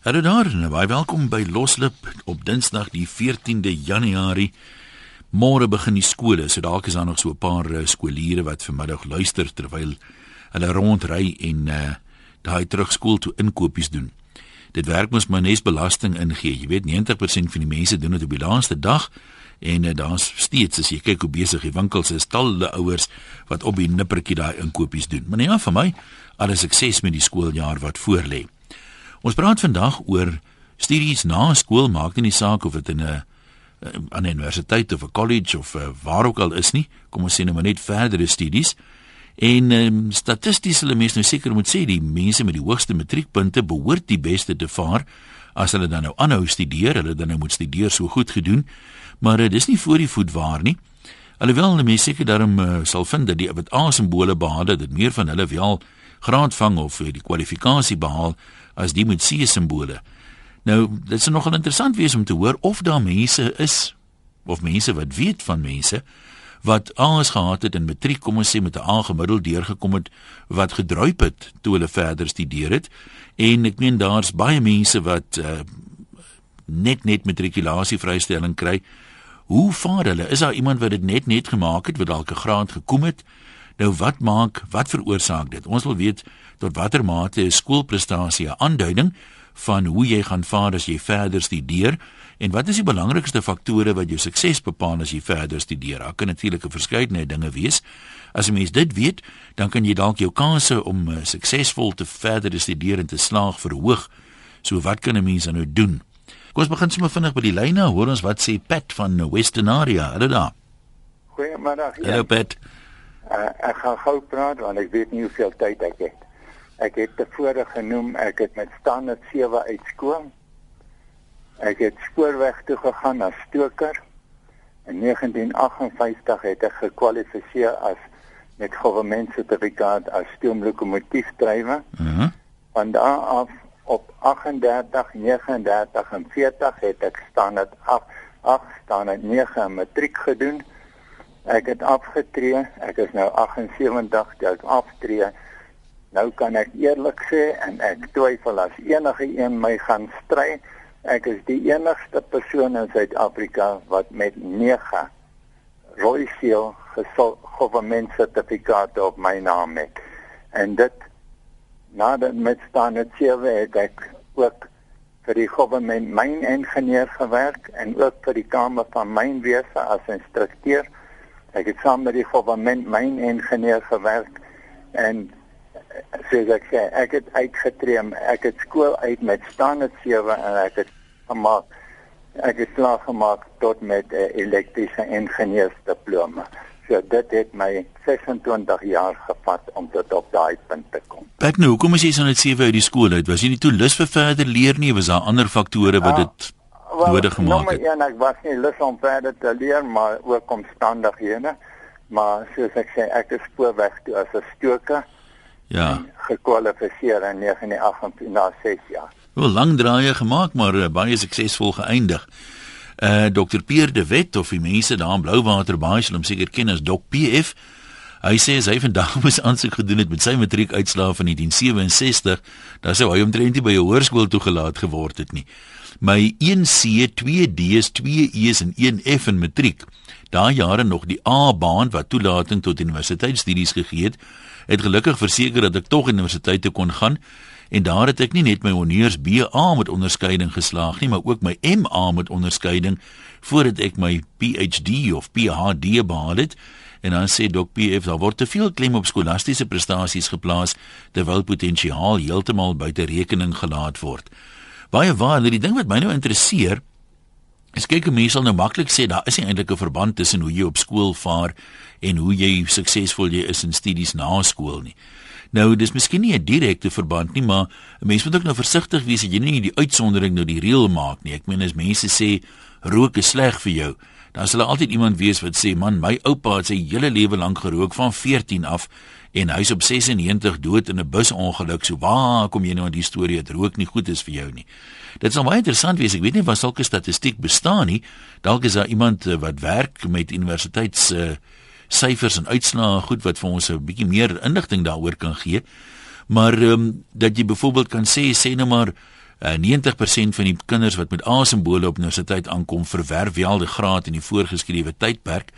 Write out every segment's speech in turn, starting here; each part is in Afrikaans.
Hallo daar, en baie welkom by Loslip op Dinsdag die 14de Januarie. Môre begin die skole, so dalk is daar nog so 'n paar uh, skooliere wat vanmiddag luister terwyl hulle rondry en uh, daai terug skool toe inkopies doen. Dit werk mos maar nes belasting ingee. Jy weet 90% van die mense doen dit op die laaste dag en uh, daar's steeds as jy kyk hoe besig die winkels is, talle ouers wat op die nippertjie daai inkopies doen. Maar nee, vir my, alles sukses met die skooljaar wat voorlê. Ons praat vandag oor studies na skool, maak nie saak of dit in 'n aan 'n universiteit of 'n college of uh, waar ook al is nie. Kom ons sê nou maar net verdere studies. En um, statisties hulle mense nou seker moet sê die mense met die hoogste matriekpunte behoort die beste te vaar as hulle dan nou aanhou studeer, hulle dan nou moet studeer so goed gedoen. Maar uh, dis nie voor die voet waar nie. Alhoewel die mense seker daarom uh, sal vind dat die wat A simbole behaal dit meer van hulle wel graad vang of die kwalifikasie behaal as die met C simbole. Nou, dit sou nogal interessant wees om te hoor of daar mense is of mense wat weet van mense wat A's gehad het in matriek, kom ons sê met 'n A gemiddeld deurgekom het wat gedruip het toe hulle verder studeer het. En ek meen daar's baie mense wat uh, net net matrikulasie vrystelling kry. Hoe vaar hulle? Is daar iemand wat dit net net gemaak het wat dalk 'n graad gekom het? Nou wat maak, wat veroorsaak dit? Ons wil weet tot watter mate 'n skoolprestasie 'n aanduiding van hoe jy gaan vaar as jy verder studeer en wat is die belangrikste faktore wat jou sukses bepaal as jy verder studeer? Daar kan natuurlik 'n verskeidenheid dinge wees. As 'n mens dit weet, dan kan jy dalk jou kanse om uh, suksesvol te verder studeer en te slaag verhoog. So wat kan 'n mens nou doen? Kom ons begin sommer vinnig by die lyne. Hoor ons wat sê Pat van Western Area. Hallo daar. Goeiemiddag. Hallo Pat. Uh, ek gaan gou praat want ek weet nie hoeveel tyd ek het. Ek het tevore genoem ek het met standaard 7 uit skool. Ek het spoorweg toe gegaan as stoker. In 1958 het ek gekwalifiseer as met regeringssertifikaat as stoomlokomotiefdrywer. Mhm. Uh Van daar af op 38, 39 en 40 het ek standaard 8, 8 standaard 9 matriek gedoen. Ek het afgetree. Ek is nou 78, jy het aftree. Nou kan ek eerlik sê en ek twyfel as enige een my gaan stry. Ek is die enigste persoon in Suid-Afrika wat met 9 rooi seal government sertifikate op my naam het. En dit nadat met staan het sewe het ek ook vir die government myn ingenieur gewerk en ook vir die kamer van mynwese as instrukteur. Ek het saam met die government myn ingenieur gewerk en soos ek sê, ek het uitgetree, ek het skool uit met standaard 7 en ek het gemaak ek het klaar gemaak tot met 'n uh, elektriese ingenieursdiploma. So dit het my 26 jaar gevat om tot op daai punt te kom. Ek nou, hoekom is jy so net 7 uit die skool uit? Was jy nie toe lus vir verder leer nie? Was daar ander faktore wat dit uh, nodig gemaak het? Ja, ek was nie lus om verder te leer, maar ook omstandighede. Maar soos ek sê, ek is spoorweg toe as 'n stoker. Ja. Gekwalifiseer in 1988 na 6 jaar. Wel lang draaie gemaak, maar uh, baie suksesvol geëindig. Uh Dr Pierre de Wet of die mense daar in Blouwater baie sal hom seker ken as Doc PF. Hy sê hy vandag moes aansoek gedoen het met sy matriekuitslae van 1967, dan sou hy omtrent nie by 'n hoërskool toegelaat geword het nie. My 1C, 2D's, 2E's en 1F in matriek. Daai jare nog die A-baan wat toelating tot universiteitsstudies gegee het, het gelukkig verseker dat ek tog universiteit toe kon gaan en daar het ek nie net my honneurs BA met onderskeiding geslaag nie, maar ook my MA met onderskeiding voordat ek my PhD of PhD behaal het. En dan sê Dok PF daar word te veel klem op skolastiese prestasies geplaas terwyl potensiaal heeltemal buite rekening gelaat word. Baie waar, die ding wat my nou interesseer, is kyk 'n mens sal nou maklik sê daar is nie eintlik 'n verband tussen hoe jy op skool vaar en hoe jy suksesvol jy is in studies na skool nie. Nou dis miskien nie 'n direkte verband nie, maar 'n mens moet ook nou versigtig wees dat jy nie die uitsondering nou die reël maak nie. Ek meen as mense sê rook is sleg vir jou, dan sal daar altyd iemand wees wat sê man, my oupa het sy hele lewe lank gerook van 14 af en hy's op 96 dood in 'n busongeluk. So waar kom jy nou aan die storie dat rook nie goed is vir jou nie? Dit sal baie interessant wees. Ek weet nie of sulke statistiek bestaan nie. Dalk is daar iemand eh, wat werk met universiteits uh, syfers en uitslae goed wat vir ons 'n bietjie meer inligting daaroor kan gee. Maar ehm um, dat jy byvoorbeeld kan sê sê nou maar Uh, 90% van die kinders wat met A-simbole op universiteit aankom, verwerf wel die graad in die voorgeskrewe tydperk.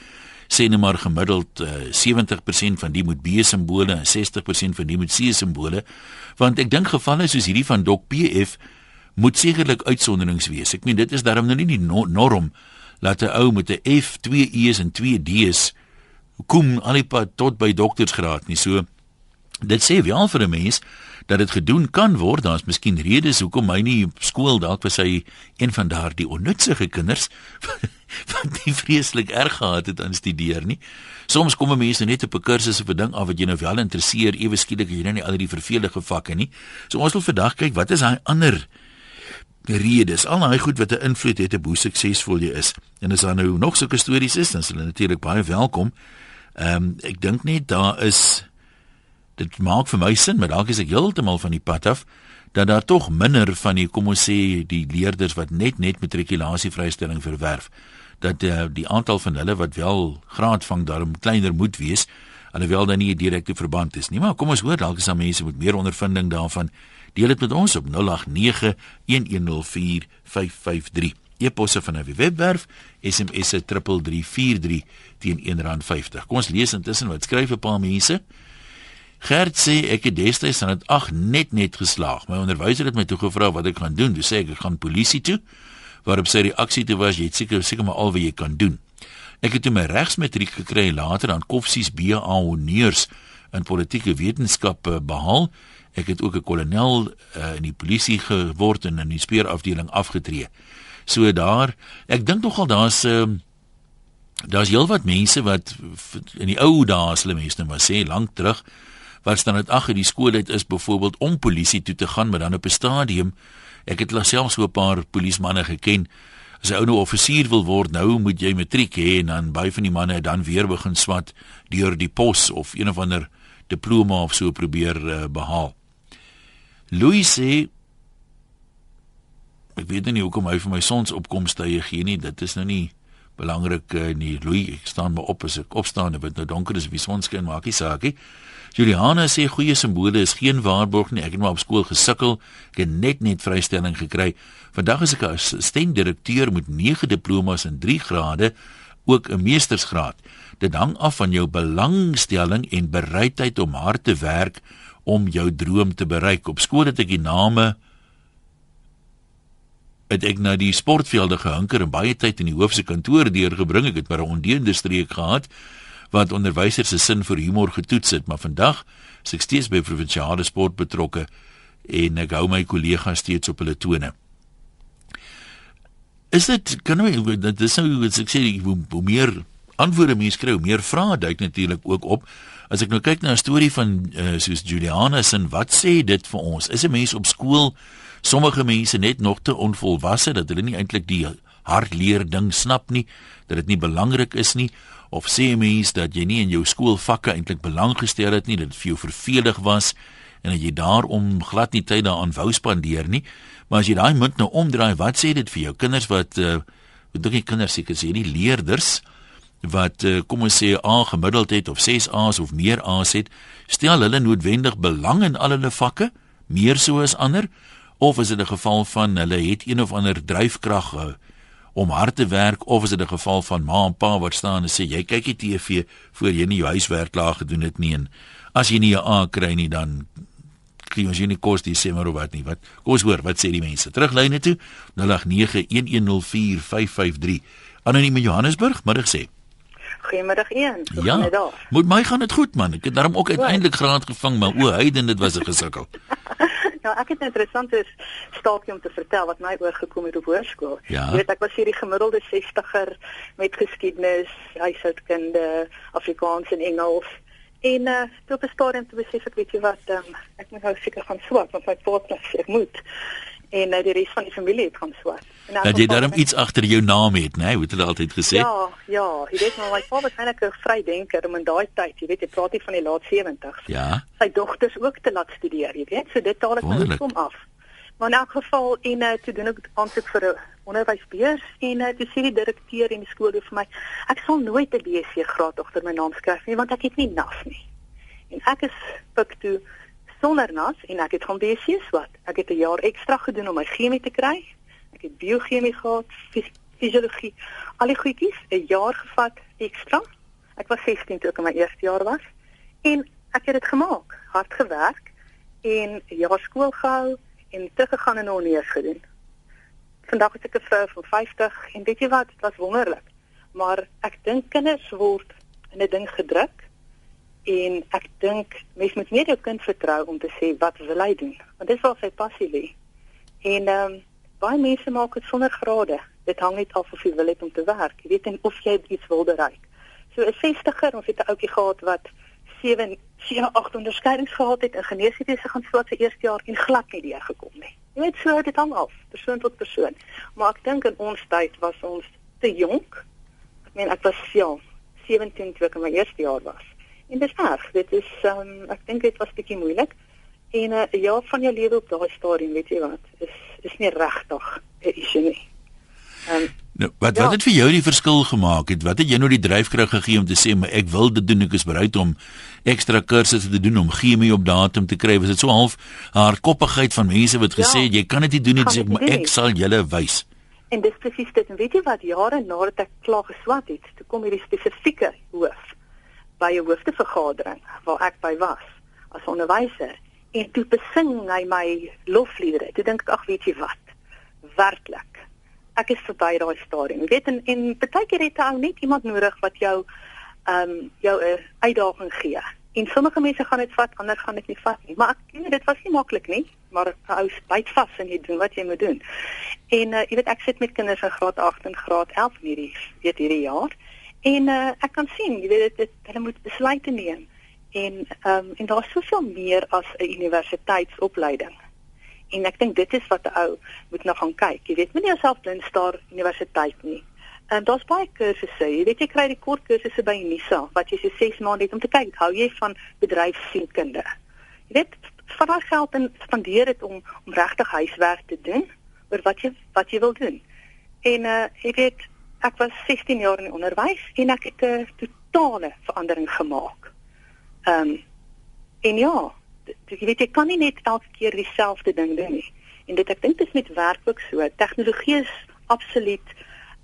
Sê net maar gemiddeld uh, 70% van die moet B-simbole en 60% van die moet C-simbole. Want ek dink gevalle soos hierdie van Dok PF moet sekerlik uitsonderings wees. Ek meen dit is daarom nou nie die norm dat 'n ou met 'n F, 2 E's en 2 D's kom al die pad tot by doktorsgraad nie. So dit sê wel vir 'n mens dat dit gedoen kan word. Daar's miskien redes hoekom hy nie skool dalk was hy een van daardie onnutsige kinders wat nie vreeslik erg gehad het aan studeer nie. Soms kom mense net op 'n kursus of 'n ding af wat jy nou wel interesseer, ewe skielik jy nou nie al die vervelige vakke nie. So ons wil vandag kyk wat is daai ander redes, al daai goed wat 'n invloed het op hoe suksesvol jy is. En as daar nou nog sulke stories is, dan is hulle natuurlik baie welkom. Ehm um, ek dink net daar is dit maak vir my sin, maar dalk is ek heeltemal van die pad af dat daar tog minder van die kom ons sê die leerders wat net net matrikulasievrystelling verwerf dat uh, die aantal van hulle wat wel graad vang daarom kleiner moet wees alhoewel daar nie 'n direkte verband is nie maar kom ons hoor dalk is daar mense met meer ondervinding daarvan Deel dit met ons op 0891104553. E-posse van 'n webwerf, SMS se 3343 teen R1.50. Kom ons lees intussen wat skryf 'n paar mense. Gert sê ek het destyds aan dit ag net net geslaag. My onderwyser het my toe gevra wat ek gaan doen. Toe sê ek ek gaan polisie toe. Waarop sy reaksie toe was jy het seker seker maar al wat jy kan doen. Ek het toe my regsmatriek gekry later aan Koffsies BA honeurs in politieke wetenskappe behaal. Ek het ook 'n kolonel uh, in die polisie geword en in die speurafdeling afgetree. So daar, ek dink nogal daar's uh, daar's heelwat mense wat in die ou dae as hulle mense nou maar sê lank terug wat staan dit ag in die skool het is byvoorbeeld om polisie toe te gaan maar dan op 'n stadium ek het self so 'n paar polismanne geken as 'n ou nou offisier wil word nou moet jy matriek hê en dan baie van die manne dan weer begin swat deur die pos of een of ander diploma of so probeer uh, behaal Louis sê ek weet nie hoekom hy vir my sonsopkomste gee nie. Dit is nou nie belangrik uh, nie. Louis, ek staan maar op as ek opstaan en dit nou donker is, wie son skyn maak nie saak nie. Juliana sê goeie simbole is geen waarborg nie. Ek het maar op skool gesukkel. Ek het net net vrystelling gekry. Vandag is ek 'n assistent-direkteur met 9 diplomas en 3 grade, ook 'n meestersgraad. Dit hang af van jou belangstelling en bereidheid om hard te werk om jou droom te bereik. Op skool het ek die name het ek na die sportvelde gehinker en baie tyd in die hoofse kantoor deurgebring. Ek het maar 'n ondeende streek gehad wat onderwysers se sin vir humor getoets het, maar vandag is ek steeds by provinsiale sport betrokke en ek hou my kollegas steeds op hulle tone. Is dit kan nou dit is nou wat ek sê hoe, meer antwoorde mense kry, hoe meer vrae duik natuurlik ook op. As ek nou kyk na 'n storie van uh, soos Julianus en wat sê dit vir ons? Is 'n mens op skool sommige mense net nog te onvolwasse dat hulle nie eintlik die hardleer ding snap nie, dat dit nie belangrik is nie of sê mense dat jy nie in jou skoolvakke eintlik belang gestel het nie, dat dit vir jou vervelig was en dat jy daarom glad nie tyd daaraan wou spandeer nie. Maar as jy daai munt nou omdraai, wat sê dit vir jou kinders wat uh, wat dink jy kinders seker sê nie leerders wat eh, kom ons sê A gemiddeld het of 6 A's of meer A's het, stel hulle noodwendig belang in al hulle vakke meer so as ander of is dit 'n geval van hulle het een of ander dryfkrag uh, om hard te werk of is dit 'n geval van ma en pa wat staan en sê jy kyk die TV voor jy nie jou huiswerk klaar gedoen het nie en as jy nie 'n A kry nie dan kry ons nie kos die sê maar of wat nie wat kom ons hoor wat sê die mense teruglyne toe 0891104553 anoniem in Johannesburg middag sê Goeiemiddag een. Ja. Moet my gaan dit goed man. Ek het daarom ook uiteindelik graad gevang, maar o, heiden dit was 'n gesukkel. nou, ek het 'n interessante staaltjie om te vertel wat my oorgekom het op hoërskool. Ja. Jy weet ek was hier die gemiddelde 60er met geskiedenis, huishoudkunde, Afrikaans en Engels. En uh toe op 'n stadium toe besef ek weet jy wat, um, ek moet nou seker gaan swat want my pa sê ek moet en nou die res van die familie het gaan swat. Dat jy daarom iets agter jou naam het, né? Nee? Hoe het hulle altyd gesê? Ja, ja, jy weet maar my pa was eintlik 'n vrydenker in daai tyd, jy weet, jy praat hier van die laat 70s. Ja. Sy dogters ook te laat studeer, jy weet, so dit taal ek nou kom af. Maar in elk geval en uh, toe doen ek aansoek vir 'n onderwysbeurs en uh, toe sê die direkteur in die skool vir my, ek sal nooit 'n BSc graad agter my naam skryf nie want ek het nie nas nie. En ek is pik toe sonder nas en ek het gaan BSc swat. Ek het 'n jaar ekstra gedoen om my chemie te kry. Ek het biochemie gehad, fisiologie, al die goedjies, 'n jaar gevat ekstra. Ek was 16 toe ek in my eerste jaar was en ek het dit gemaak, hard gewerk en 'n jaar skool gehou en teruggegaan en onderneus gedoen. Vandag is ek 'n vrou van 50 en weet jy wat, dit was wonderlik. Maar ek dink kinders word in 'n ding gedruk en ek dink mens moet net jou kind vertrou om te sê wat wil hy doen, want dis waar sy passie lê. En um, baie mense maak dit sonder grade. Dit hang net af of jy wil hê om te werk. Jy weet en of jy iets wil bereik. So 'n 60er, ons het 'n ouetjie gehad wat 7 7 8 onderskeidings gehad het in geneeswese gaan swat sy eerste jaar en glad nie deur gekom nie. Jy weet so dit hang af, persoon tot persoon. Maar ek dink in ons tyd was ons te jonk. Ek meen ek was ja, 17 toe ek in my eerste jaar was. En dis reg, dit is um, ek dink dit was bietjie moeilik. En uh, jaar van jou lewe op daai stadium, weet jy wat, is is nie regtig 'n issue nie. Um, nou, wat ja. wat het vir jou die verskil gemaak? Het wat het jy nou die dryfkrag gegee om te sê maar ek wil dit doen, ek is bereid om ekstra kursusse te doen om chemie op datum te kry? Was dit so half hardkoppigheid van mense wat gesê ja. het ja, jy kan dit nie doen nie, sê maar ek sal julle wys. En dis presies dit. En weet jy wat, jare nadat ek klaar geswat het, toe kom hierdie spesifieke hoof by 'n hoofdevergadering waar ek by was as onderwyser en toe besing hy my lofliedere. Toe dink ek, ag weet jy wat? Werklik ek is verby daai stadium. Jy weet en en baie keer het jy net iemand nodig wat jou ehm um, jou 'n uitdaging gee. En sommige mense gaan dit vat, ander gaan dit nie vat nie. Maar ek weet dit was nie maklik nie, maar ou byt vas en jy doen wat jy moet doen. En uh, jy weet ek sit met kinders in graad 8 en graad 11 hierdie weet hierdie jaar. En uh, ek kan sien, jy weet dit hulle moet besluite neem. En ehm um, en daar's soveel meer as 'n universiteitsopleiding. En ek dink dit is wat 'n ou moet nou gaan kyk. Jy weet, moenie jouself blind staar universiteit nie. En daar's baie kursusse. Jy weet jy kry die kort kursusse by Unisa wat jy so 6 maande het om te kyk hou jy van bedryfssienkunde. Jy weet, van daai geld en spandeer dit om om regtig huiswerk te doen oor wat jy wat jy wil doen. En uh jy weet, ek was 16 jaar in onderwys en ek het 'n totale verandering gemaak. Ehm um, en ja, jy weet jy kan nie net elke keer dieselfde ding doen nie. En dit ek dink dit is met werk ook so. Tegnologie is absoluut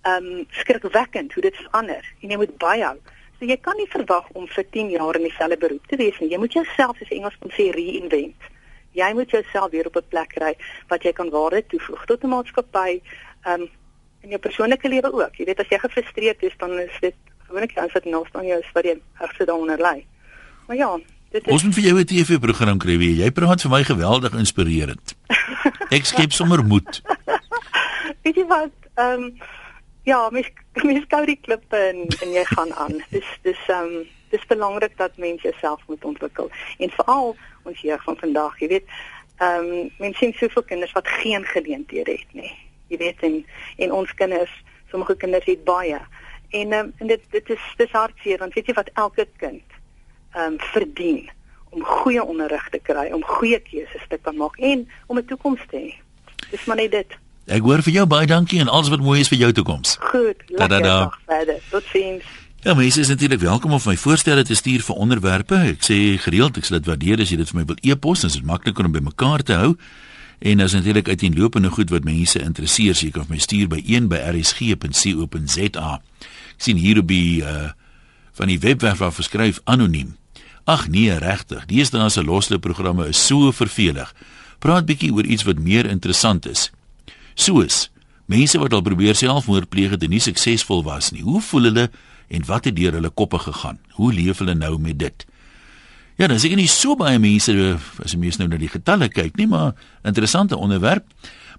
ehm um, skrikwekkend hoe dit verander en jy moet byhou. So jy kan nie verwag om vir 10 jaar in dieselfde beroep te wees nie. Jy moet jouself as Engels kon sê reinvent. Jy moet jouself weer op 'n plek kry wat jy kan waarde toevoeg tot 'n maatskappy ehm um, in jou persoonlike lewe ook. Jy weet as jy gefrustreerd is dan is dit gewoonlik as dit nou staan jou is wat jy regse daaronder lê. Maar ja, Dit is Ons moet vir jou 'n TV-program kry wie jy praat vir my geweldig inspirerend. Ek skep sommer moed. Weet jy wat? Ehm um, ja, mens mens gou die klippe en en jy gaan aan. Dis dis ehm um, dis belangrik dat mens jouself moet ontwikkel en veral ons jeug van vandag, jy weet, ehm um, mense sien soveel kinders wat geen geleenthede het nie. Jy weet en en ons kinders, sommige kinders het baie. En ehm um, en dit dit is dis hartseer want weet jy wat elke kind um, verdien om goeie onderrig te kry, om goeie keuses te kan maak en om 'n toekoms te hê. Dis maar net dit. Ek hoor vir jou baie dankie en alles wat mooi is vir jou toekoms. Goed, lekker dag verder. Totsiens. Ja, mense is natuurlik welkom om my voorstelle te stuur vir onderwerpe. Ek sê gereeld ek sal dit waardeer as jy dit vir my wil e-pos, dan is dit makliker om by mekaar te hou. En as natuurlik uiteenlopende goed wat mense interesseer, so jy kan my stuur by 1@rsg.co.za. Ek sien hier op die uh van die webwerf af geskryf anoniem. Ag nee, regtig. Deesdae se losloopprogramme is so vervelig. Praat bietjie oor iets wat meer interessant is. Soos mense wat al probeer selfmoord pleeg het en nie suksesvol was nie. Hoe voel hulle en wat het deur hulle koppe gegaan? Hoe leef hulle nou met dit? Ja, dan seker nie so baie mense as jy mens nou na die getalle kyk nie, maar interessante onderwerp.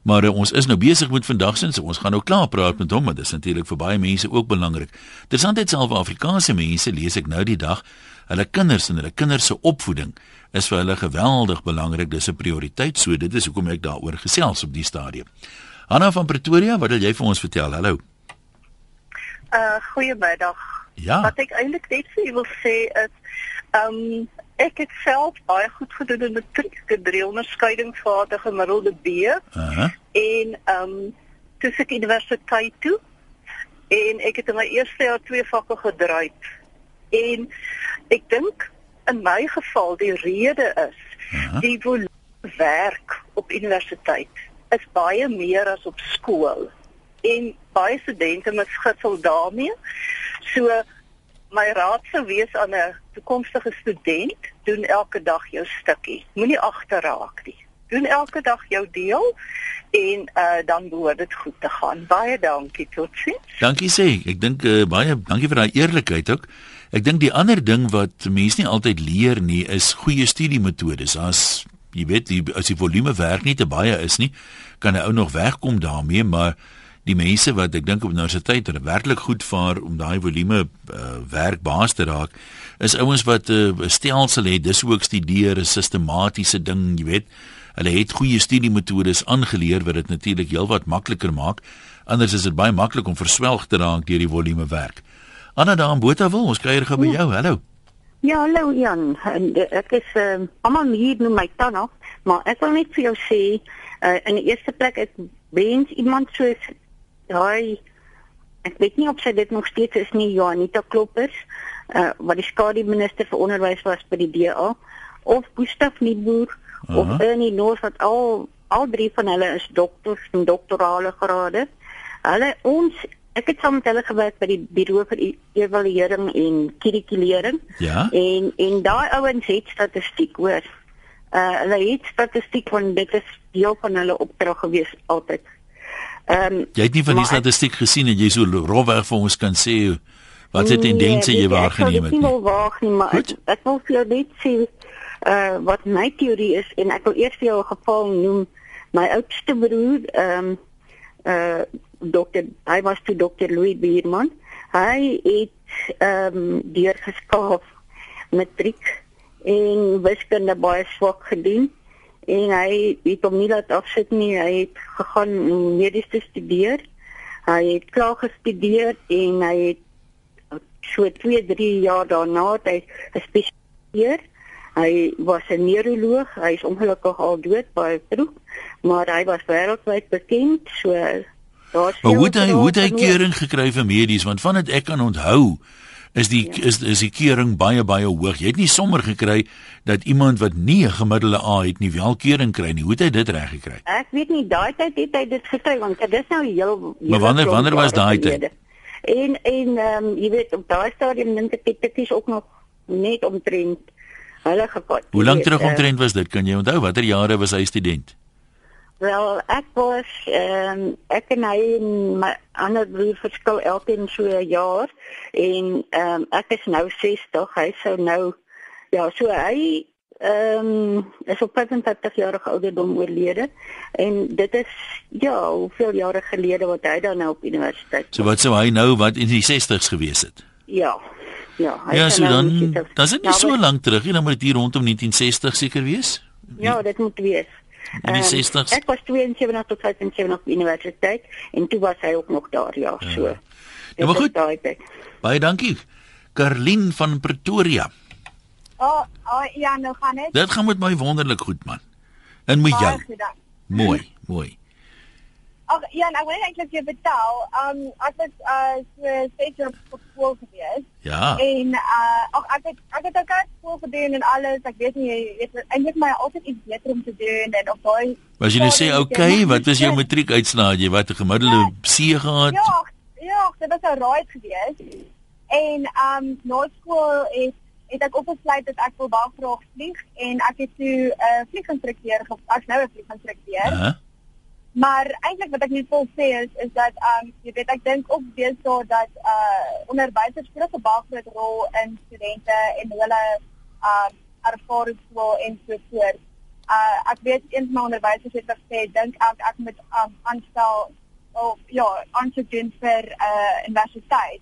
Maar uh, ons is nou besig met vandag se, so ons gaan nou klaar praat met hom, maar dit is natuurlik vir baie mense ook belangrik. Interessantheid self Afrikaanse mense lees ek nou die dag hulle kinders en hulle kinders se opvoeding is vir hulle geweldig belangrik. Dis 'n prioriteit. So dit is hoekom ek daaroor gesels op die stadium. Hanna van Pretoria, wat wil jy vir ons vertel? Hallo. Uh goeiemiddag. Ja. Wat ek eintlik net vir u wil sê is ehm um, ek het self baie goed gedoen in matriek, ek het drie onderskeidingsgrade gemiddelde B. Uh -huh. En ehm um, toe ek universiteit toe en ek het in my eerste jaar twee vakke gedraai. En ek dink in my geval die rede is Ja. Die werk op universiteit is baie meer as op skool. En baie studente misgissel daarmee. So my raad sou wees aan 'n toekomstige student, doen elke dag jou stukkie. Moenie agterraak nie. Doen elke dag jou deel en uh, dan behoort dit goed te gaan. Baie dankie totsiens. Dankie sê. Ek dink uh, baie dankie vir daai eerlikheid ook. Ek dink die ander ding wat mense nie altyd leer nie is goeie studiemetodes. As jy weet, die, as die volume werk nie te baie is nie, kan 'n ou nog wegkom daarmee, maar die mense wat ek dink op universiteit het werklik goed vaar om daai volume uh, werk baas te raak is ouens wat 'n uh, stelsel het. Dis ook studeer 'n sistematiese ding jy weet. Hulle het goeie studiemetodes aangeleer wat dit natuurlik heelwat makliker maak. Anders is dit baie maklik om verswelg te raak deur die volume werk. Anna daar in Botawil ons kuier gou by ja. jou. Hallo. Ja hallo Jan en ek is uh, almal hier noem my Tanna maar ek wil net vir jou sê uh, in die eerste plek ek wens iemand soos daai ek weet nie of sy dit nog steeds is nie Janita Kloppers uh, wat die skadu minister vir onderwys was by die DA of Gustaf Nieboer uh -huh. of Ernie North wat al al drie van hulle is dokters en doktorale grade. Hulle ons ek het saam met hulle gewerk by die bureau vir e-, evaluering en kurrikulering. Ja. En en daai ouens het statistiek hoor. Uh hulle het statistiek van dit is deel van hulle opdrag gewees altyd. Ehm um, jy het nie van die statistiek gesien en jy so rofweg vir ons kan sê wat se nee, tendense jy waargeneem het nie. Ek wil waag nie, maar ek, ek wil vir jou net sê uh wat my teorie is en ek wil eers vir jou 'n geval noem. My oudste broer ehm um, uh dokter hy was toe dokter Louis Bierman. Hy het ehm um, deurgeskaaf matriek en wiskunde baie swak gedoen en hy het hom nie laat afsit nie. Hy het gegaan om medies te studeer. Hy het klaar gestudeer en hy het so 2, 3 jaar daarna hy gespesialiseer. Hy was 'n neuroloog. Hy is ongelukkig al dood baie vroeg, maar hy was wêreldwyd bekend. So daar's Hoe het hy hoe het hy keuring gekry vir medies want van dit ek kan onthou is die ja. is is die keuring baie baie hoog. Jy het nie sommer gekry dat iemand wat nie 'n gemiddelde A het nie wel keuring kry nie. Hoe het hy dit reg gekry? Ek weet nie daai tyd het hy dit gekry want dit is nou heel Maar wanneer wanneer was daai tyd? En en ehm um, jy weet op daai stadium dink ek dit is ook nog net omtrent hulle gepad. Hoe lank terug eh, omtrent was dit? Kan jy onthou watter jare was hy student? Wel, ek was ehm um, ek en hy en my ander broer verskil elkeen so 'n jaar en ehm um, ek is nou 60, hy sou nou ja, so hy ehm um, is op 55 jarige ouderdom oorlede en dit is ja, hoeveel jare gelede wat hy dan nou op universiteit. So wat sou hy nou wat in die 60's gewees het? Ja. Ja, hy ja, so nou dan, dan is dit nie ja, so lank terug nie, dan moet dit hier rondom 1960 seker wees. Ja, dit moet wees. In die 60s. Um, ek was 72 tot 75 op universiteit en toe was hy ook nog daar ja, ja. so. Ja, maar goed. Baie dankie. Karlin van Pretoria. O, oh, oh, ja, nou gaan dit. Dit gaan met my wonderlik goed man. En met jou. Mooi, mooi. Ag ja, nou wil ek eintlik vir betaal. Um ek was uh so steeds op skool gewees. Ja. En uh ag ek het ek het ook al skool gedoen en alles. Ek weet nie jy weet eintlik my altyd iets beter om te doen en op daai Was jy nou sê okay, wat was jou matriekuitslae? Jy wat 'n gemiddelde ja, C gehad? Ja, ja, dit was 'n raai gewees. En um na skool het het ek opgesluit dat ek wil baie graag vlieg en ek het toe 'n uh, vlieginstrukteur gevang, nou 'n vlieginstrukteur. Uh -huh. Maar eintlik wat ek net wil sê is is dat um jy weet ek dink ook deesdae dat uh onderwysers speel 'n baie groot rol in studente en hulle um ervaringsvol en so voort. Uh ek weet een van my onderwysers het gesê dink ek ek moet um aanstel of ja, aansoek doen vir uh universiteit.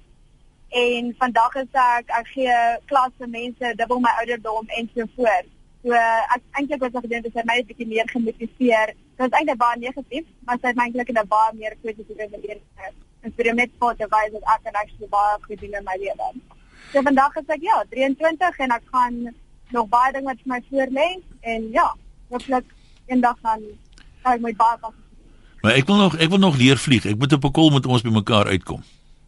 En vandag is ek ek gee klas vir mense dubbel my ouderdom en so voort. So ek eintlik was gedink dit het my 'n bietjie meer gemotiveer. Dit is eintlik baie negatief, maar dit het my eintlik in 'n baie meer positiewe manier geïnspireer met voor te wys dat ek kan actually baie goed doen in my lewe. So vandag is ek ja, 23 en ek gaan nog baie dinge wat vir my voor lê en ja, hopelik eendag gaan ek my baie pas. Maar ek wil nog ek wil nog leer vlieg. Ek moet op 'n kol met ons by mekaar uitkom.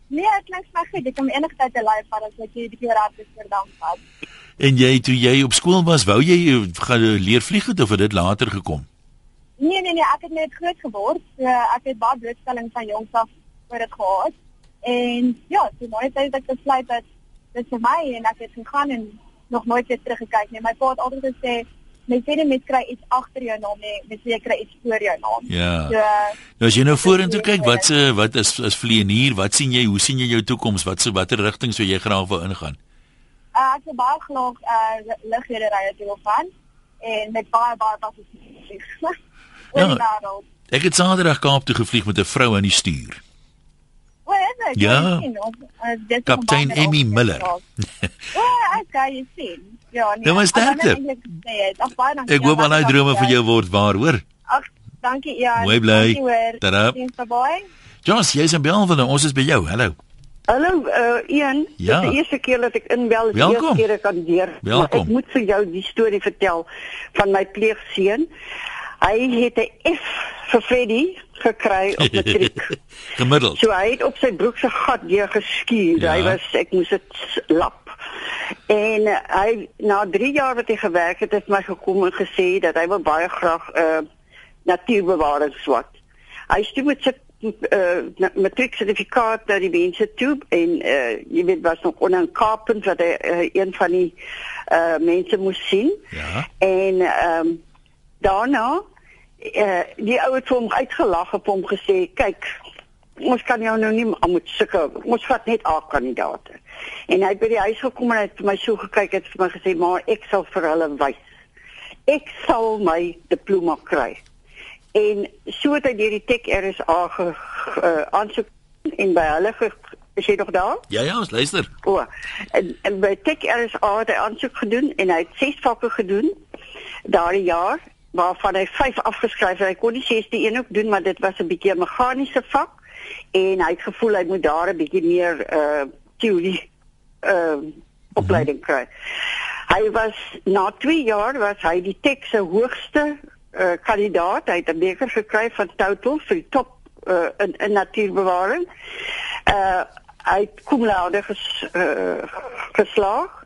Nee, ek klink sleg. Ek kom enige tyd te live van as ek jy die keer raad is vir dan pas. En jy toe jy op skool was, wou jy eh, gaan leer vlieg het of het dit later gekom? Nee nee nee, ek het net groot geword. So ek het baie blootstelling van jongs af oor dit gehad. En ja, so nooit het ek besluit dat dit vir my en ek het gegaan en nog nooit weer teruggekyk nie. My pa het altyd gesê mens sê net kry iets agter jou naam nie, mens sê jy kry iets voor jou naam. Ja. So, nou as jy nou vorentoe kyk, wat se wat is is vleienier? Wat sien jy? Hoe sien jy jou toekoms? Wat se watter rigting sou jy graag wil ingaan? Uh, ek sou baie graag uh lugredery wil gaan en met baie baie baie Ja. Ek het Saterdag Kaap toe gevlieg met 'n vrou aan die stuur. Ja. Kaptein Emmy Miller. Ja, ek kan jy sien. Ja, nee. Dit was sterk. Ek hoop al daai drome vir jou word waar, hoor. Ag, dankie ja. Mooi bly. Tada. Joss, jy's in Belwel, ons is by jou. Hallo. Hallo, uh Ian. Ja. Dit is die eerste keer dat ek inbel, die eerste keer ek kan deur. Welkom. Ek moet vir jou die storie vertel van my pleegseun. Hy het 'n F vir Freddy gekry op matriek. Gemiddeld. So hy het op sy broek se gat deur geskuur. Ja. Hy was ek moes dit lap. En uh, hy na 3 jaar wat hy gewerk het, het my gekom en gesê dat hy wil baie graag 'n uh, natuurbewaring swat. Hy stuur met sy uh, matriek sertifikaat na die mense toe en uh, jy weet was nog onder 'n kapend wat hy uh, een van die uh, mense moes sien. Ja. En ehm um, daarna uh, die ou het hom uitgelag op hom gesê kyk ons kan jou nou nie moet sulke ons vat net A kandidaate. En hy het by die huis gekom en hy het vir my so gekyk het vir my gesê maar ek sal vir hulle wys. Ek sal my diploma kry. En so het hy deur die tech RSA ge, uh, aansoek en by hulle ge, is jy nog daar? Ja ja ons luister. O en, en by tech RSA het hy aansoek gedoen en hy het ses vakke gedoen daardie jaar waarvan hy 5 afgeskryf het. Hy kon die 6de een ook doen, maar dit was 'n bietjie 'n meganiese vak en hy het gevoel hy moet daar 'n bietjie meer uh teorie uh opleiding kry. Hy was na 2 jaar was hy die tek se hoogste uh kandidaat. Hy het 'n beker gekry van Total vir die top uh in, in natuurbewaring. Uh hy kom laude ges, uh, geslaag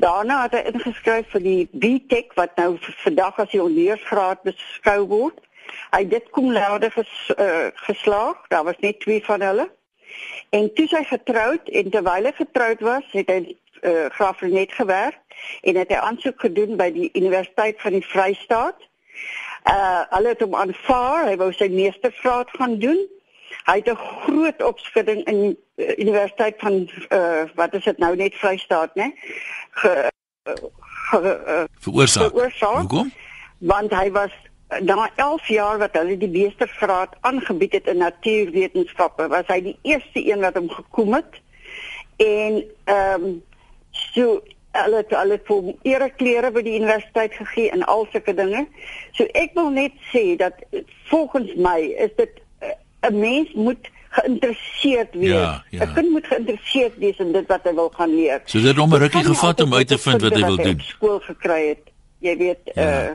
Daarna het hy ingeskryf vir die BTech wat nou vandag as die ondergraad beskou word. Hy dit kom laude ges, uh, geslaag. Daar was net twee van hulle. En toe sy getroud en terwyl hy getroud was, het hy uh, graaf net gewerk en het hy aansoek gedoen by die Universiteit van die Vrystaat. Uh hulle het hom aanvaar. Hy wou sy meestersgraad gaan doen. Hy het 'n groot opskudding in uh, Universiteit van uh wat is dit nou net Vrystaat, né? ge, ge uh, veroorsaak. Hoekom? Want hy was na 11 jaar wat hulle die meestergraad aangebied het in natuurwetenskappe, was hy die eerste een wat hom gekom het. En ehm um, so hulle het hulle vir ereklere by die universiteit gegee en al sulke dinge. So ek wil net sê dat volgens my is dit 'n mens moet geïnteresseerd wees. Ja, ja. 'n Kind moet geïnteresseerd wees in dit wat hy wil gaan leer. So dit hom 'n rukkie gevat om uit te vind wat hy wil doen. Skool gekry het. Jy weet ja. uh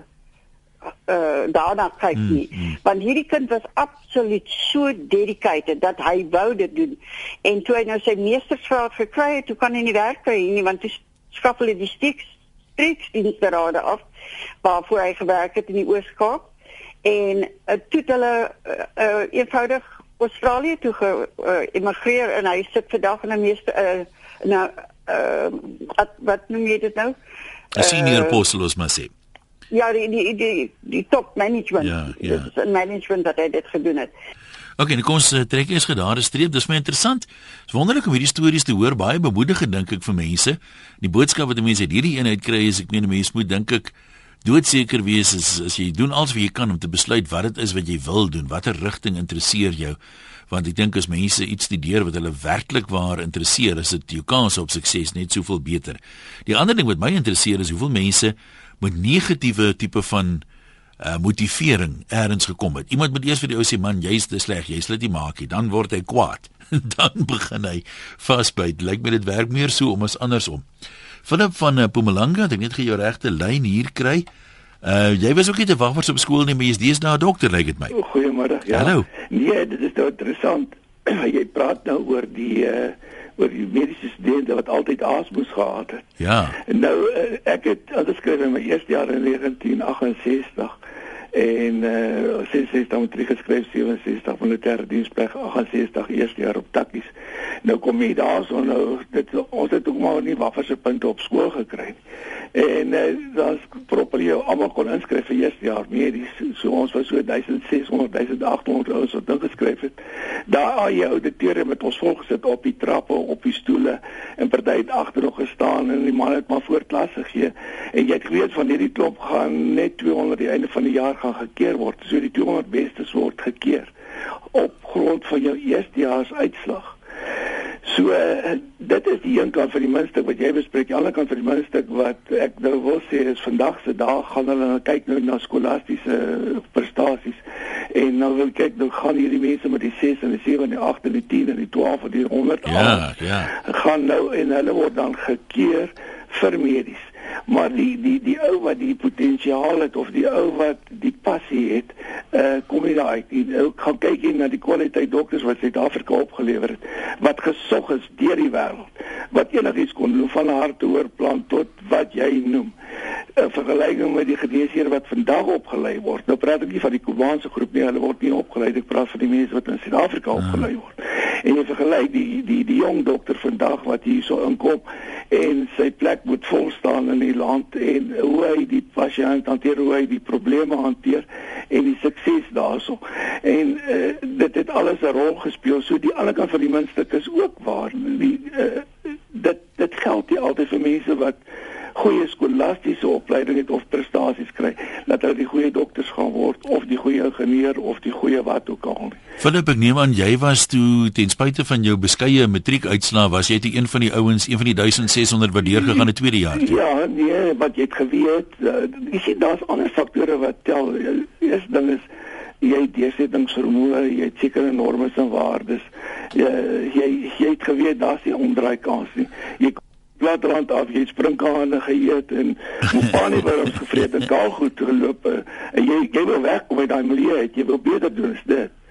uh daarna kyk hmm, nie. Mm, mm. Want hierdie kind was absoluut so dedicated dat hy wou dit doen. En toe hy nou sy meestersgraad gekry het, toe kan hy nie werk kry nie want hy skaf hulle die stiks streeksdiensrade af waarvoor hy gewerk het in die Oos-Kaap en uh, toe hulle uh, uh, eenvoudig Australië toe geëmigreer uh, en hy sit vandag in 'n meeste uh, nou uh, wat, wat noem jy dit nou? 'n Senior uh, apostel ons maar sê. Ja, die die die die top management. Ja, ja. Dit is management wat hy dit gedoen het. OK, nou kom ons trek eers gedare streep. Dis my interessant. Dit is wonderlik om hierdie stories te hoor, baie bemoedigend dink ek vir mense. Die boodskap wat mense uit hierdie eenheid kry is ek meen mense moet dink ek doodseker wees is as jy doen alles wat jy kan om te besluit wat dit is wat jy wil doen, watter rigting interesseer jou? Want ek dink as mense iets studeer wat hulle werklik waar interesseer, is dit jou kans op sukses net soveel beter. Die ander ding wat my interesseer is hoeveel mense met negatiewe tipe van uh motivering eers gekom het. Iemand moet eers vir die ou sê man, jy's te sleg, jy sal dit nie maak nie. Dan word hy kwaad. dan begin hy vasbyt. Lyk my dit werk meer so om as andersom. Philip van uh, Mpumalanga, ek net gee jou regte lyn hier kry. Uh jy was ook nie te wag vir op skool nie, maar jy's deesdae 'n dokter, lyk dit my. Goeiemôre. Ja. Hallo. Nee, dit is nou interessant. jy praat nou oor die uh oor die mediese studente wat altyd asmoes gehad het. Ja. Nou uh, ek het geskryf in my eerste jaar in 1968 en uh, 66 matriek geskryf 67 militêre diensplig 68 eerste jaar op takkies. Nou kom jy daarso nou dit ons het ook maar nie wafferse punte op skool gekry nie. En uh, dan proper jy almal kon inskryf vir eerste jaar medies. So ons was so 1600 1800 ouens wat dink geskryf het. Daar al jy auditeure met ons volgesit op die trappe, op die stoele en party het agter nog gestaan en die man het maar voor klas gegee. En jy het geweet van hierdie klop gaan net 200 die einde van die jaar gaan gekeer word. So die 200 bestes word gekeer op grond van jou eerstejaars uitslag. So uh, dit is die een kant van die muntstuk wat jy bespreek. Die ander kant van die muntstuk wat ek nou wil sê is vandag se dag gaan hulle nou kyk nou na skolastiese prestasies. En nou wil kyk nou gaan hierdie mense met die 6 en die 7 en die 8 en die 10 en die 12 en die 100 Ja, ja. gaan nou en hulle word dan gekeer vir medies maar die die die ou wat die potensiaal het of die ou wat die passie het, uh kom nie daai die ou gaan kyk hier na die kwaliteit dokters wat Suid-Afrika opgelewer het wat gesog is deur die wêreld wat enigiets kon doen van harte oorplant tot wat jy noem 'n vergelyking met die geneesheer wat vandag opgelei word. Nou praat ek nie van die Kubaanse groep nie, hulle word nie opgelei, ek praat van die mense wat in Suid-Afrika ah. opgelei word. En jy vergelyk die die die jong dokter vandag wat hier so inkom en sy plek moet vol staan in die land en hoe hy die pasiënt hanteer, hoe hy die probleme hanteer en die sukses daarso. En uh, dit het alles 'n rol gespeel. So die ander kant van die muntstuk is ook waar. Die uh, dit dit geld nie altyd vir mense wat goeie skolastiese opleiding het of prestasies kry dat hulle die goeie dokters gaan word of die goeie ingenieur of die goeie wat ook al. Philip, ek neem aan jy was toe ten spyte van jou beskeie matriekuitslae was jy een van die ouens, een van die 1600 wat deurgegaan het tweede jaar. Toe. Ja, nee, wat jy het geweet, uh, jy sien daar's ander faktore wat tel. Eers ding is jy het deursettingsvermoë, jy het sekere normes en waardes. Jy jy, jy het geweet daar's nie omdraai kans nie. Jy platrand af, jy sprinkane geëet en mopani wurms gevreet en kaal goed geloop eh, en jy jy wil wegkom uit daai milieu uit, jy wil beter doen as dit.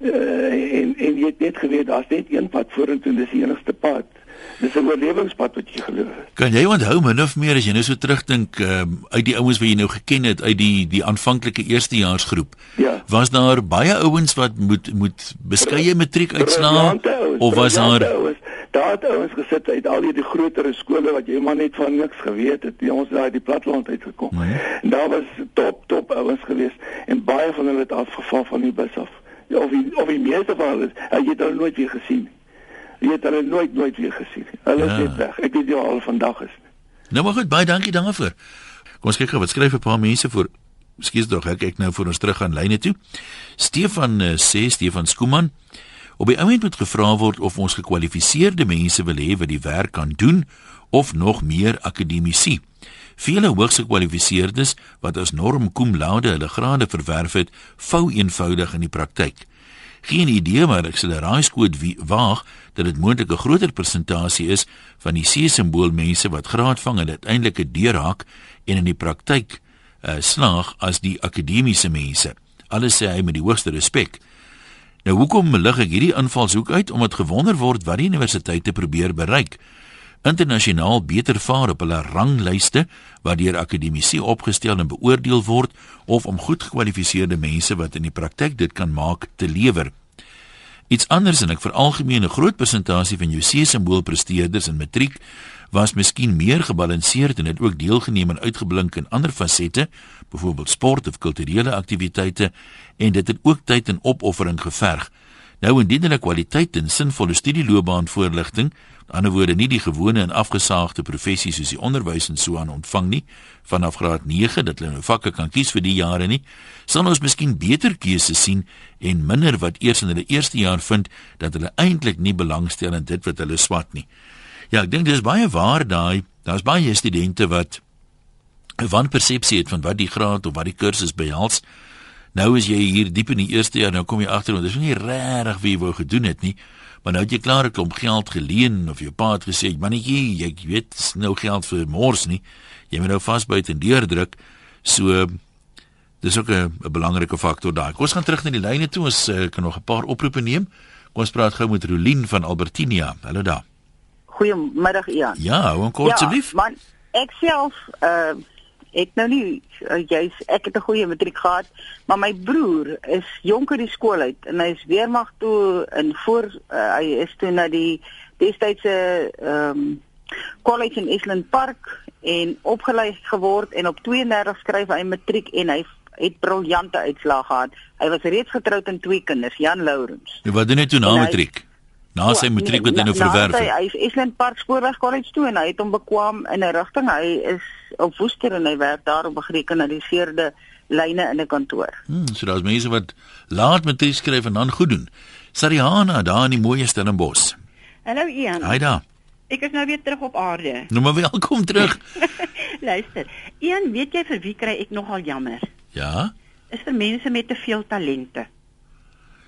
Uh, en en jy het net geweet daar's net een pad vorentoe, dis die enigste pad. Dis 'n oorlewingspad wat jy geloof. Kan jy onthou min of meer as jy nou so terugdink um, uit die ouens wat jy nou geken het uit die die aanvanklike eerstejaarsgroep? Ja. Was daar baie ouens wat moet moet beskeie matriek uitslaan of was daar ouwens, daar het ouens gesit uit al die groter skole wat jy maar net van niks geweet het. Die ons daar die platteland uitgekom. Nee. En daar was top top ouens geweest en baie van hulle het afgeval van die bus af. Ja, of die, of die meeste van hulle, jy het hulle nooit weer gesien nie. Jy het hulle nooit nooit weer gesien nie. Hulle ja. is net weg. Ek weet nie al vandag is. Nou maar goed, baie dankie daarvoor. Kom ons kyk gou wat skryf 'n paar mense vir Skus tog, ek kyk nou vir ons terug aan lyne toe. Stefan uh, sê Stefan Skuman Op die oomblik moet gevra word of ons gekwalifiseerde mense wil hê wat die werk kan doen of nog meer akademici. Vele hoogs gekwalifiseerdes wat as norm cum laude hulle grade verwerf het, vou eenvoudig in die praktyk. Geen idee maar ek sal raai skoot waag dat dit moontlik 'n groter persentasie is van die C-simbool mense wat graad vang en uiteindelik 'n deurhaak en in die praktyk uh, slaag as die akademiese mense. Alles sê hy met die hoogste respek. Nou hoekom lig ek hierdie invalshoek uit omdat gewonder word wat die universiteite probeer bereik? Internasionaal beter vaar op hulle ranglyste wat deur akademici opgestel en beoordeel word of om goed gekwalifiseerde mense wat in die praktyk dit kan maak te lewer. Iets anders en ek veralgemeen 'n groot persentasie van jou C-simbool presteerders in matriek was miskien meer gebalanseerd en het ook deelgeneem en uitgeblink in ander fasette, byvoorbeeld sport of kulturele aktiwiteite en dit het ook tyd en opoffering geverg. Nou indien hulle kwaliteit en sinvolle studieloopbaan voorligting, aan die ander woorde nie die gewone en afgesaagde professies soos die onderwys en so aan ontvang nie vanaf graad 9 dat hulle nou vakke kan kies vir die jare nie, sal ons miskien beter keuses sien en minder wat eers in hulle eerste jaar vind dat hulle eintlik nie belangstel in dit wat hulle swat nie. Ja, ek dink dis baie waar daai. Daar's baie studente wat 'n wanpersepsie het van wat die graad of wat die kursus behels. Nou is jy hier diep in die eerste jaar, nou kom jy agter want dis nie regtig wie jy wou gedoen het nie. Maar nou het jy klaar 'n klomp geld geleen of jou pa het gesê, "Mannetjie, jy weet, nou geld vir mors nie. Jy moet nou vasbyt en deurdruk." So dis ook 'n belangrike faktor daai. Kom ons gaan terug na die lyne toe. Ons uh, kan nog 'n paar oproepe neem. Kom ons praat gou met Rolien van Albertinia. Hallo daar. Goeiemiddag Ian. Ja, hou kort asseblief. Ja, man, ek self uh ek nou nie uh, jy's ek het 'n goeie matriek gehad, maar my broer is jonker die skool uit en hy is weermag toe in voor uh, hy is toe na die destydse ehm um, college in Island Park en opgelei geword en op 32 skryf hy matriek en hy het briljante uitslae gehad. Hy was reeds getroud en twee kinders, Jan Lourens. Wat doen hy toe na matriek? Na sy matriek wat hy nou verwerf het. Hy is Island Park Spoorweg College toe en hy het hom bekwam in 'n rigting. Hy is op Woester en hy werk daar op 'n gerekenariseerde lyne in 'n kantoor. Hmm, so daar's mense wat laat matriek skryf en dan goed doen. Sariana daar in die mooi Stellenbosch. Hallo Ian. Haai daar. Ek is nou weer terug op aarde. Nou maar welkom terug. Luister. Ian, weet jy vir wie kry ek nogal jammer? Ja. Is vir mense met te veel talente.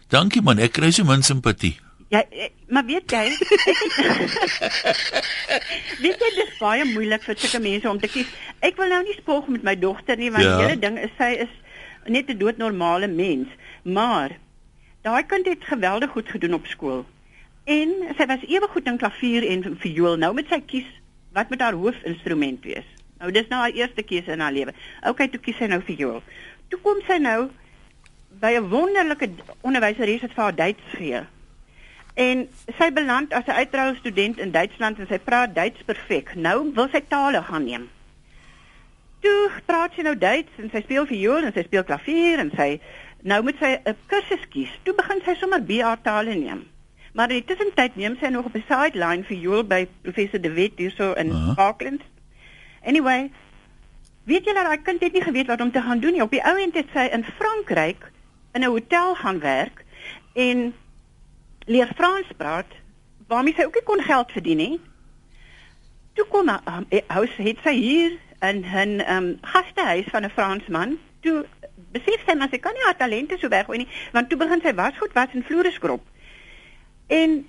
Dankie man, ek kry so min simpatie. Ja, eh, maar weet jy, weet jy dis baie moeilik vir sulke mense om te kies. Ek wil nou nie spog met my dogter nie, want ja. die hele ding is sy is net 'n doodnormale mens, maar daai kind het geweldig goed gedoen op skool. En sy was ewe goed in klavier en viool. Nou moet sy kies wat moet haar hoofinstrument wees. Nou dis nou haar eerste keuse in haar lewe. Okay, toe kies sy nou viool. Toe kom sy nou by 'n wonderlike onderwyseres wat vir haar Duits gee. En sy beland as 'n uittroue student in Duitsland en sy praat Duits perfek. Nou wil sy tale gaan neem. Toe praat sy nou Duits en sy speel viool en sy speel klavier en sy nou moet sy 'n kursus kies. Toe begin sy sommer BA tale neem. Maar in die tussentyd neem sy nog op 'n sideline viool by professor De Wet hierso in uh -huh. Auckland. Anyway, weet dat hy kind het nie geweet wat om te gaan doen nie. Op die ou end het sy in Frankryk in 'n hotel gaan werk en leer Frans praat waarmee sy ook nie kon geld verdien nie. Toe kom hy um, huis het sy hier in 'n um, gastehuis van 'n Fransman. Toe besef sy maar sy kan nie haar talente so weggooi nie, want toe begin sy wasgoed was in Floreskrop. En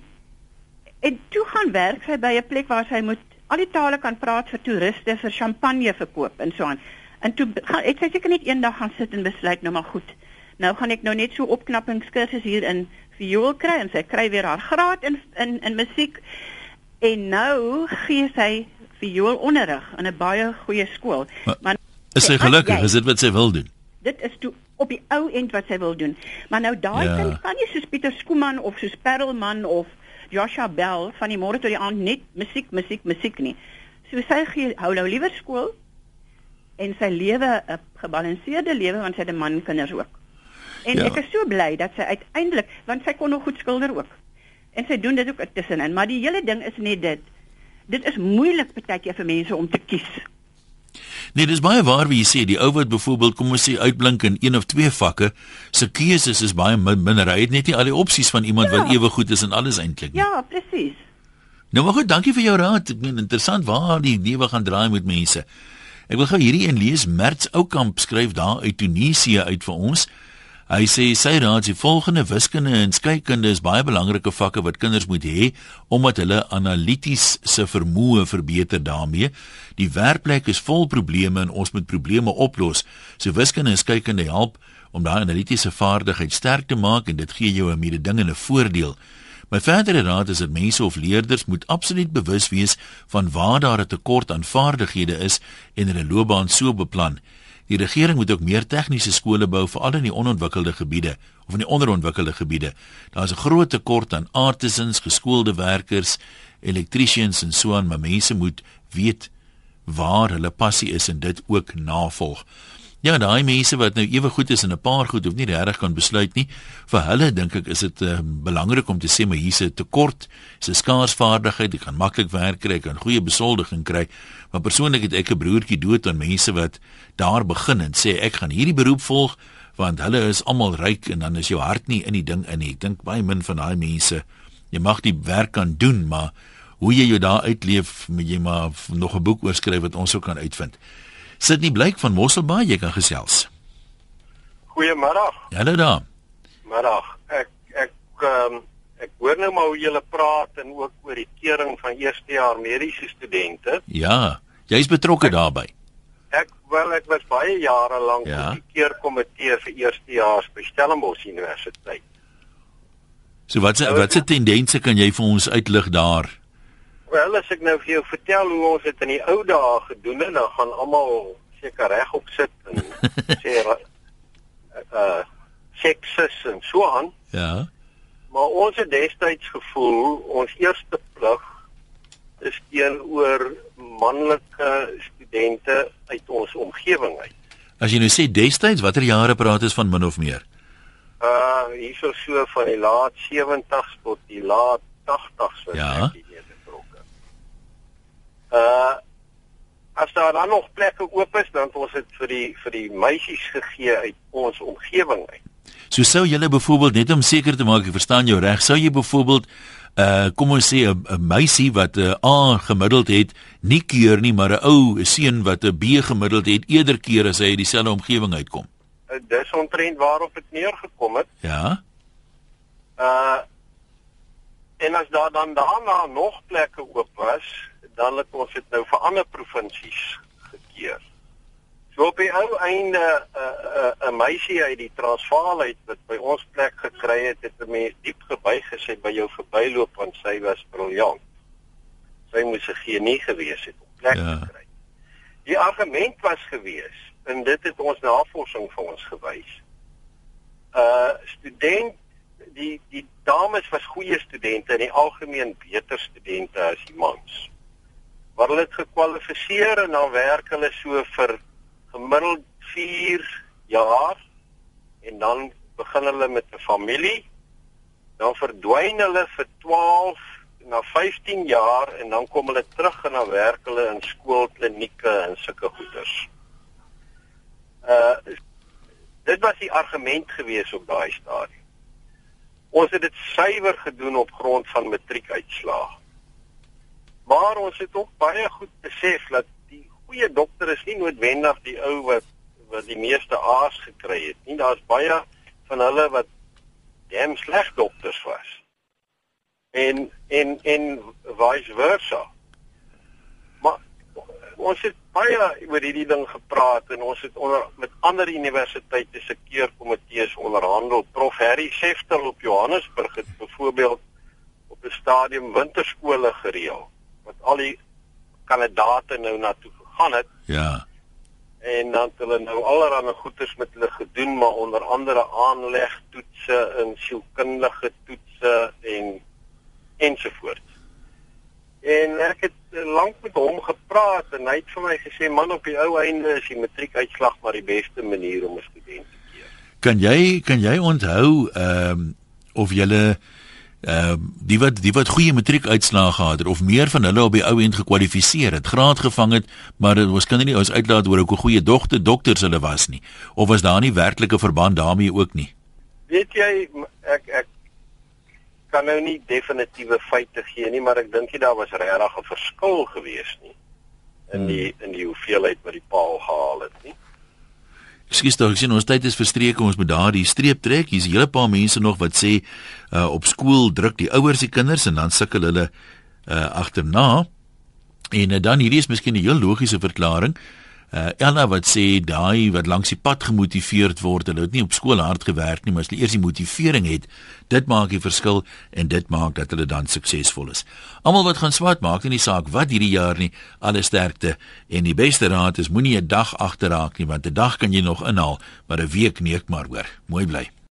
en toe gaan werk sy by 'n plek waar sy moet al die tale kan praat vir toeriste vir champagne verkoop en so aan. En toe gaan het sy seker net eendag gaan sit en besluit nou maar goed. Nou gaan ek nou net so opknappingskursus hier in viool kry en sy kry weer haar graad in in in musiek en nou gee sy vioolonderrig in 'n baie goeie skool. Maar, maar is sy gelukkig? Is dit wat sy wil doen? Dit is toe op die ou end wat sy wil doen. Maar nou daai ja. kind kan nie soos Pieter Skooman of soos Perelman of Joshua Bell van die môre tot die aand net musiek, musiek, musiek nie. So sy gee hou nou liewer skool en sy lewe 'n gebalanseerde lewe want sy het 'n man kinders ook. En ja. ek is so bly dat sy uiteindelik want sy kon nog goed skilder ook. En sy doen dit ook tussenin, maar die hele ding is net dit. Dit is moeilik partykeer vir mense om te kies. Nee, dis baie waar wie jy sê die ou wat byvoorbeeld kom ons sê uitblink in een of twee vakke, se keuses is baie min, minder. Hy het net nie al die opsies van iemand ja. wat ewe goed is in alles eintlik nie. Ja, presies. Nou maar goed, dankie vir jou raad. Ek meen interessant waar die lewe gaan draai met mense. Ek wil gou hierdie een lees. Merts Oukamp skryf daar uit Tunesië uit vir ons. Hy sê sy raad die volgende wiskunde en skeikunde is baie belangrike vakke wat kinders moet hê omdat hulle analities se vermoë verbeter daarmee. Die werkplek is vol probleme en ons moet probleme oplos. So wiskunde en skeikunde help om daai analitiese vaardigheid sterk te maak en dit gee jou 'n mededingende voordeel. My verdere raad is dat mense of leerders moet absoluut bewus wees van waar daar 'n tekort aan vaardighede is en hulle loopbaan so beplan. Die regering moet ook meer tegniese skole bou veral in die onontwikkelde gebiede of in die onderontwikkelde gebiede. Daar is 'n groot tekort aan artisans, geskoolde werkers, elektriesiens en so aan, maar mense moet weet waar hulle passie is en dit ook navolg. Ja, daai mense wat nou ewe goed is in 'n paar goed of nie regtig kan besluit nie, vir hulle dink ek is dit uh, belangrik om te sê maar hier's 'n tekort, is 'n skaars vaardigheid, jy kan maklik werk kry, kan goeie besoldiging kry. Maar persoonlik het ek 'n broertjie dood aan mense wat daar begin en sê ek gaan hierdie beroep volg want hulle is almal ryk en dan is jou hart nie in die ding in nie. Ek dink baie min van daai mense jy mag die werk kan doen, maar hoe jy jou daar uitleef, moet jy maar nog 'n boek oorskryf wat ons sou kan uitvind. Sit nie blyk van Mosselbaai jy kan gesels. Goeiemiddag. Hallo daar. Middag. Ek ek ehm um, ek hoor nou maar hoe julle praat en ook oor die kering van eerstejaars mediese studente. Ja, jy's betrokke daarbey. Ek wel ek was baie jare lank ja. op die keerkomitee vir eerstejaars by Stellenbosch Universiteit. So wat se nou, wat se tendense kan jy vir ons uitlig daar? Wel, as ek nou vir jou vertel hoe ons dit in die ou dae gedoen het, dan gaan almal seker regop sit en sê uh seksus en so aan. Ja. Maar ons het destyds gevoel ons eerste plig is teenoor manlike studente uit ons omgewing uit. As jy nou sê destyds, watter jare praat ons van min of meer? Uh hierso so van die laat 70s tot die laat 80s was ja. ek. Uh as daar dan nog plekke oop is, dan het ons dit vir die vir die meisies gegee uit ons omgewing uit. So sou julle byvoorbeeld net om seker te maak ek verstaan jou reg, sou jy byvoorbeeld uh kom ons sê 'n meisie wat 'n uh, A gemiddeld het, nie keur nie, maar 'n ou seun wat 'n B gemiddeld het, eerder keer as hy uit dieselfde omgewing uitkom. Uh, dis omtrent waarop dit neergekom het. Ja. Uh en as daar dan daarna nog plekke oop was, dan het ons dit nou vir ander provinsies gekeer. So op die ou einde 'n uh, 'n uh, uh, meisie uit die Transvaal uit wat by ons plek gekry het, het 'n mens diep gebuig gesê by jou verbyloop want sy was briljant. Sy moes 'n genie gewees het om plek ja. te kry. Die argument was gewees en dit het ons navorsing vir ons gewys. Uh student die die dames was goeie studente en in die algemeen beter studente as die mans. Maar hulle het gekwalifiseer en dan werk hulle so vir gemiddeld 4 jaar en dan begin hulle met 'n familie. Dan verdwyn hulle vir 12 na 15 jaar en dan kom hulle terug en dan werk hulle in skoolklinieke en sulke goeders. Uh dit was die argument gewees op daai stadium. Ons het dit suiwer gedoen op grond van matriekuitslae. Maar ons het ook baie goed besef dat goeie dokter is nie noodwendig die ou wat wat die meeste A's gekry het nie. Daar's baie van hulle wat dem sleg dokters was. En en en vice versa. Maar ons het baie oor hierdie ding gepraat en ons het onder met ander universiteite se keurkomitees onderhandel. Prof Harry Schefter op Johannesburg het byvoorbeeld op 'n stadium winterskole gereël wat al die kandidate nou na toe gaan het. Ja. En dan het hulle nou allerlei goeders met hulle gedoen, maar onder andere aanleg toetse en sielkundige toetse en ensovoorts. En ek het lank met hom gepraat en hy het vir my gesê man op die ou einde is die matriekuitslag maar die beste manier om 'n student te keer. Kan jy kan jy onthou ehm um, of jy ehm uh, die wat die wat goeie matriekuitslae gehad het of meer van hulle op die ou end gekwalifiseer het, graad gevang het, maar dit was kan nie ons uitlaat oor hoe goeie dogter dokters hulle was nie. Of was daar nie werklike verband daarmee ook nie? Weet jy ek ek kan nou nie definitiewe feite gee nie, maar ek dink jy daar was regtig 'n verskil gewees nie in die in die hoeveelheid wat die paal gehaal het nie. Ekskuus tog, sien ons tyd is verstreek, ons moet daardie streep trek. Hier's 'n hele paar mense nog wat sê uh op skool druk die ouers die kinders en dan sukkel hulle uh agterna. En uh, dan hierdie is miskien 'n heel logiese verklaring. Uh Elna wat sê daai wat langs die pad gemotiveerd word, hulle het nie op skool hard gewerk nie, maar as hulle eers die motivering het, dit maak die verskil en dit maak dat hulle dan suksesvol is. Almal wat gaan swat maak in die saak wat hierdie jaar nie alle sterkte en die beste raad is moenie 'n dag agterraak nie want 'n dag kan jy nog inhaal, maar 'n week neek maar hoor. Mooi bly.